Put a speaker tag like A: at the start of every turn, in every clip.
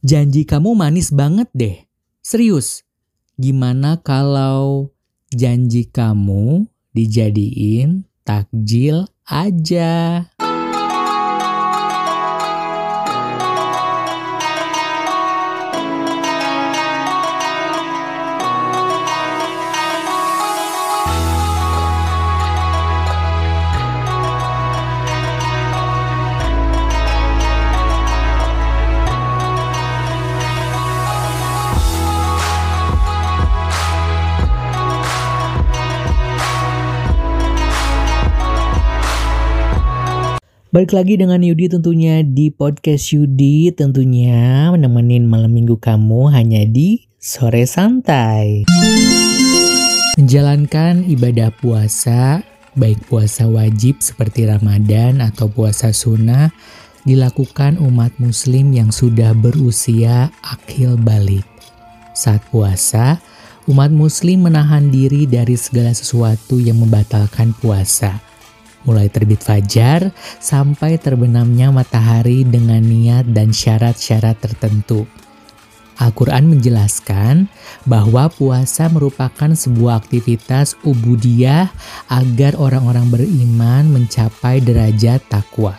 A: Janji kamu manis banget deh. Serius. Gimana kalau janji kamu dijadiin takjil aja? Balik lagi dengan Yudi tentunya di podcast Yudi tentunya menemenin malam minggu kamu hanya di sore santai. Menjalankan ibadah puasa, baik puasa wajib seperti Ramadan atau puasa sunnah, dilakukan umat muslim yang sudah berusia akhir balik. Saat puasa, umat muslim menahan diri dari segala sesuatu yang membatalkan puasa mulai terbit fajar sampai terbenamnya matahari dengan niat dan syarat-syarat tertentu. Al-Quran menjelaskan bahwa puasa merupakan sebuah aktivitas ubudiyah agar orang-orang beriman mencapai derajat takwa.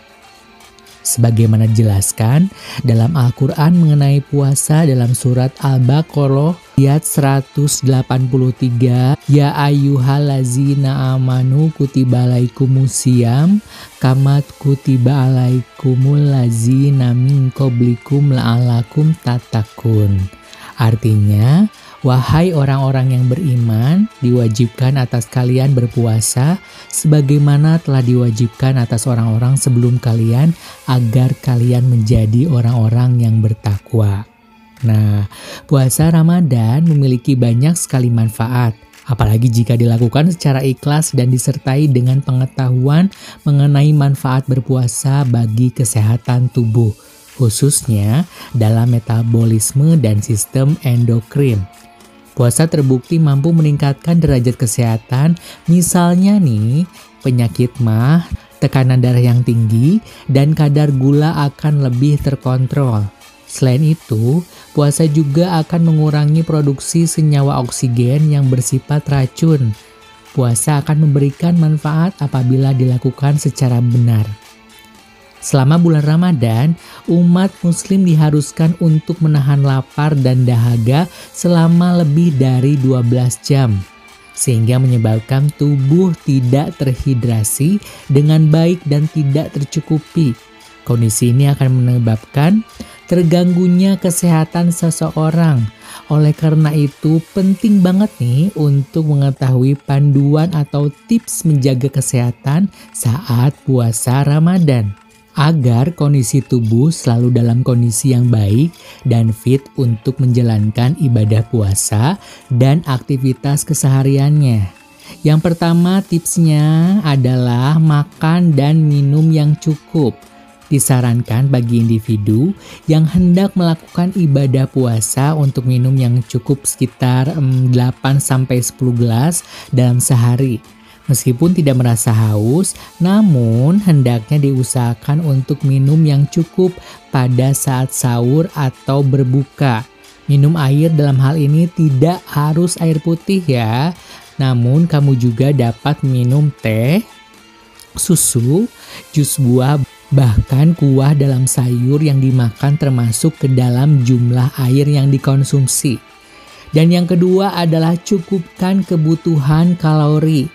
A: Sebagaimana dijelaskan dalam Al-Quran mengenai puasa dalam surat Al-Baqarah ayat 183 Ya ayyuhallazina amanu kutiba alaikumusiyam kamat kutiba alaikumul lazina min qablikum la'alakum tatakun Artinya, Wahai orang-orang yang beriman, diwajibkan atas kalian berpuasa sebagaimana telah diwajibkan atas orang-orang sebelum kalian agar kalian menjadi orang-orang yang bertakwa. Nah, puasa Ramadan memiliki banyak sekali manfaat, apalagi jika dilakukan secara ikhlas dan disertai dengan pengetahuan mengenai manfaat berpuasa bagi kesehatan tubuh, khususnya dalam metabolisme dan sistem endokrin. Puasa terbukti mampu meningkatkan derajat kesehatan, misalnya nih, penyakit mah, tekanan darah yang tinggi, dan kadar gula akan lebih terkontrol. Selain itu, puasa juga akan mengurangi produksi senyawa oksigen yang bersifat racun. Puasa akan memberikan manfaat apabila dilakukan secara benar. Selama bulan Ramadan, umat muslim diharuskan untuk menahan lapar dan dahaga selama lebih dari 12 jam sehingga menyebabkan tubuh tidak terhidrasi dengan baik dan tidak tercukupi. Kondisi ini akan menyebabkan terganggunya kesehatan seseorang. Oleh karena itu, penting banget nih untuk mengetahui panduan atau tips menjaga kesehatan saat puasa Ramadan agar kondisi tubuh selalu dalam kondisi yang baik dan fit untuk menjalankan ibadah puasa dan aktivitas kesehariannya. Yang pertama tipsnya adalah makan dan minum yang cukup. Disarankan bagi individu yang hendak melakukan ibadah puasa untuk minum yang cukup sekitar 8-10 gelas dalam sehari Meskipun tidak merasa haus, namun hendaknya diusahakan untuk minum yang cukup pada saat sahur atau berbuka. Minum air dalam hal ini tidak harus air putih ya, namun kamu juga dapat minum teh, susu, jus buah, bahkan kuah dalam sayur yang dimakan termasuk ke dalam jumlah air yang dikonsumsi. Dan yang kedua adalah cukupkan kebutuhan kalori.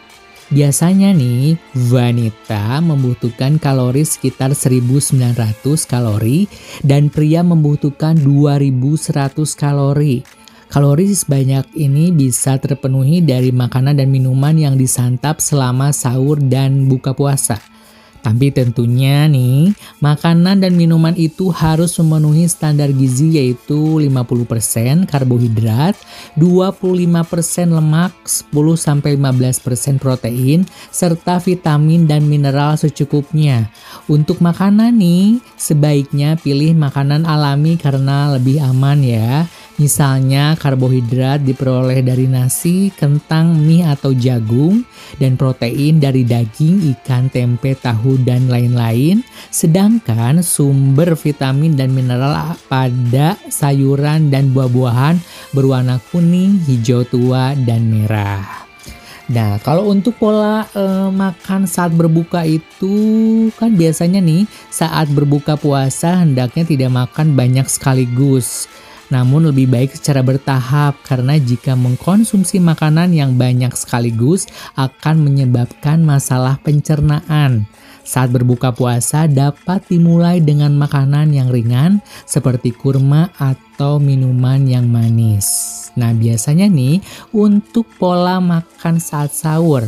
A: Biasanya nih, wanita membutuhkan kalori sekitar 1900 kalori dan pria membutuhkan 2100 kalori. Kalori sebanyak ini bisa terpenuhi dari makanan dan minuman yang disantap selama sahur dan buka puasa. Tapi tentunya nih, makanan dan minuman itu harus memenuhi standar gizi yaitu 50% karbohidrat, 25% lemak, 10-15% protein, serta vitamin dan mineral secukupnya. Untuk makanan nih, sebaiknya pilih makanan alami karena lebih aman ya. Misalnya karbohidrat diperoleh dari nasi, kentang, mie atau jagung, dan protein dari daging, ikan, tempe, tahu, dan lain-lain. Sedangkan sumber vitamin dan mineral pada sayuran dan buah-buahan berwarna kuning, hijau tua, dan merah. Nah, kalau untuk pola eh, makan saat berbuka itu kan biasanya nih saat berbuka puasa hendaknya tidak makan banyak sekaligus. Namun lebih baik secara bertahap karena jika mengkonsumsi makanan yang banyak sekaligus akan menyebabkan masalah pencernaan. Saat berbuka puasa dapat dimulai dengan makanan yang ringan seperti kurma atau minuman yang manis. Nah, biasanya nih untuk pola makan saat sahur.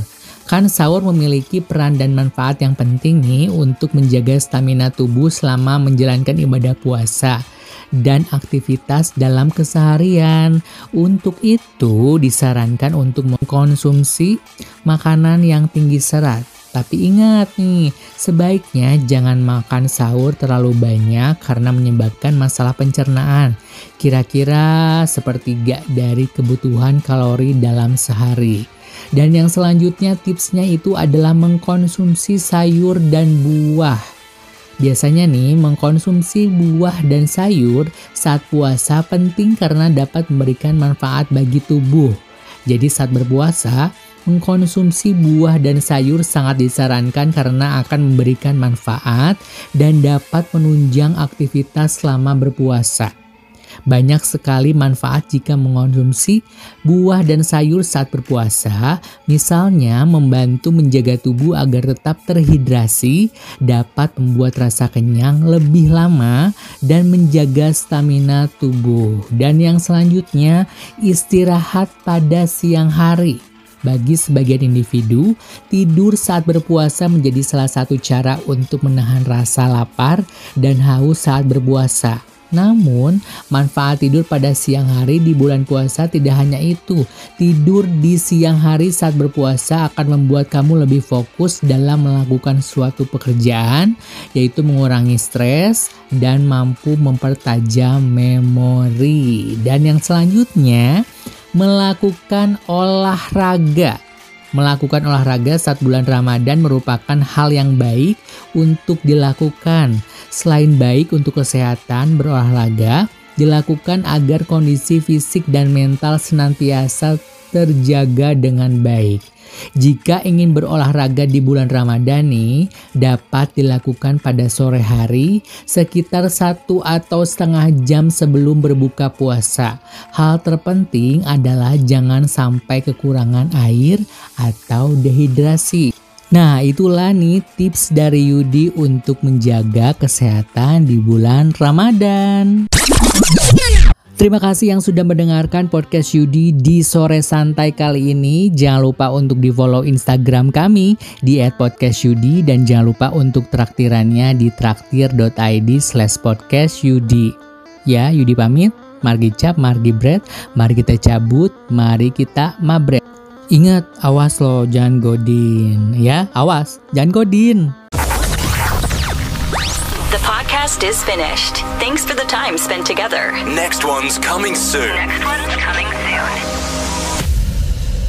A: Kan sahur memiliki peran dan manfaat yang penting nih untuk menjaga stamina tubuh selama menjalankan ibadah puasa dan aktivitas dalam keseharian. Untuk itu disarankan untuk mengkonsumsi makanan yang tinggi serat tapi ingat nih, sebaiknya jangan makan sahur terlalu banyak karena menyebabkan masalah pencernaan. Kira-kira sepertiga dari kebutuhan kalori dalam sehari. Dan yang selanjutnya tipsnya itu adalah mengkonsumsi sayur dan buah. Biasanya nih mengkonsumsi buah dan sayur saat puasa penting karena dapat memberikan manfaat bagi tubuh. Jadi saat berpuasa, Mengkonsumsi buah dan sayur sangat disarankan karena akan memberikan manfaat dan dapat menunjang aktivitas selama berpuasa. Banyak sekali manfaat jika mengonsumsi buah dan sayur saat berpuasa, misalnya membantu menjaga tubuh agar tetap terhidrasi, dapat membuat rasa kenyang lebih lama, dan menjaga stamina tubuh. Dan yang selanjutnya, istirahat pada siang hari. Bagi sebagian individu, tidur saat berpuasa menjadi salah satu cara untuk menahan rasa lapar dan haus saat berpuasa. Namun, manfaat tidur pada siang hari di bulan puasa tidak hanya itu. Tidur di siang hari saat berpuasa akan membuat kamu lebih fokus dalam melakukan suatu pekerjaan, yaitu mengurangi stres dan mampu mempertajam memori. Dan yang selanjutnya, melakukan olahraga. Melakukan olahraga saat bulan Ramadan merupakan hal yang baik untuk dilakukan. Selain baik untuk kesehatan, berolahraga dilakukan agar kondisi fisik dan mental senantiasa terjaga dengan baik. Jika ingin berolahraga di bulan Ramadan nih, dapat dilakukan pada sore hari sekitar satu atau setengah jam sebelum berbuka puasa. Hal terpenting adalah jangan sampai kekurangan air atau dehidrasi. Nah, itulah nih tips dari Yudi untuk menjaga kesehatan di bulan Ramadan. Terima kasih yang sudah mendengarkan podcast Yudi di sore santai kali ini. Jangan lupa untuk di follow Instagram kami di @podcastyudi dan jangan lupa untuk traktirannya di traktir.id slash podcast Yudi. Ya, Yudi pamit. Margi cap, margi bread. Mari kita cabut, mari kita mabret. Ingat, awas loh, jangan godin. Ya, awas, jangan godin.
B: podcast is finished. Thanks for the time spent together.
C: Next one's coming soon.
B: Next one's coming soon.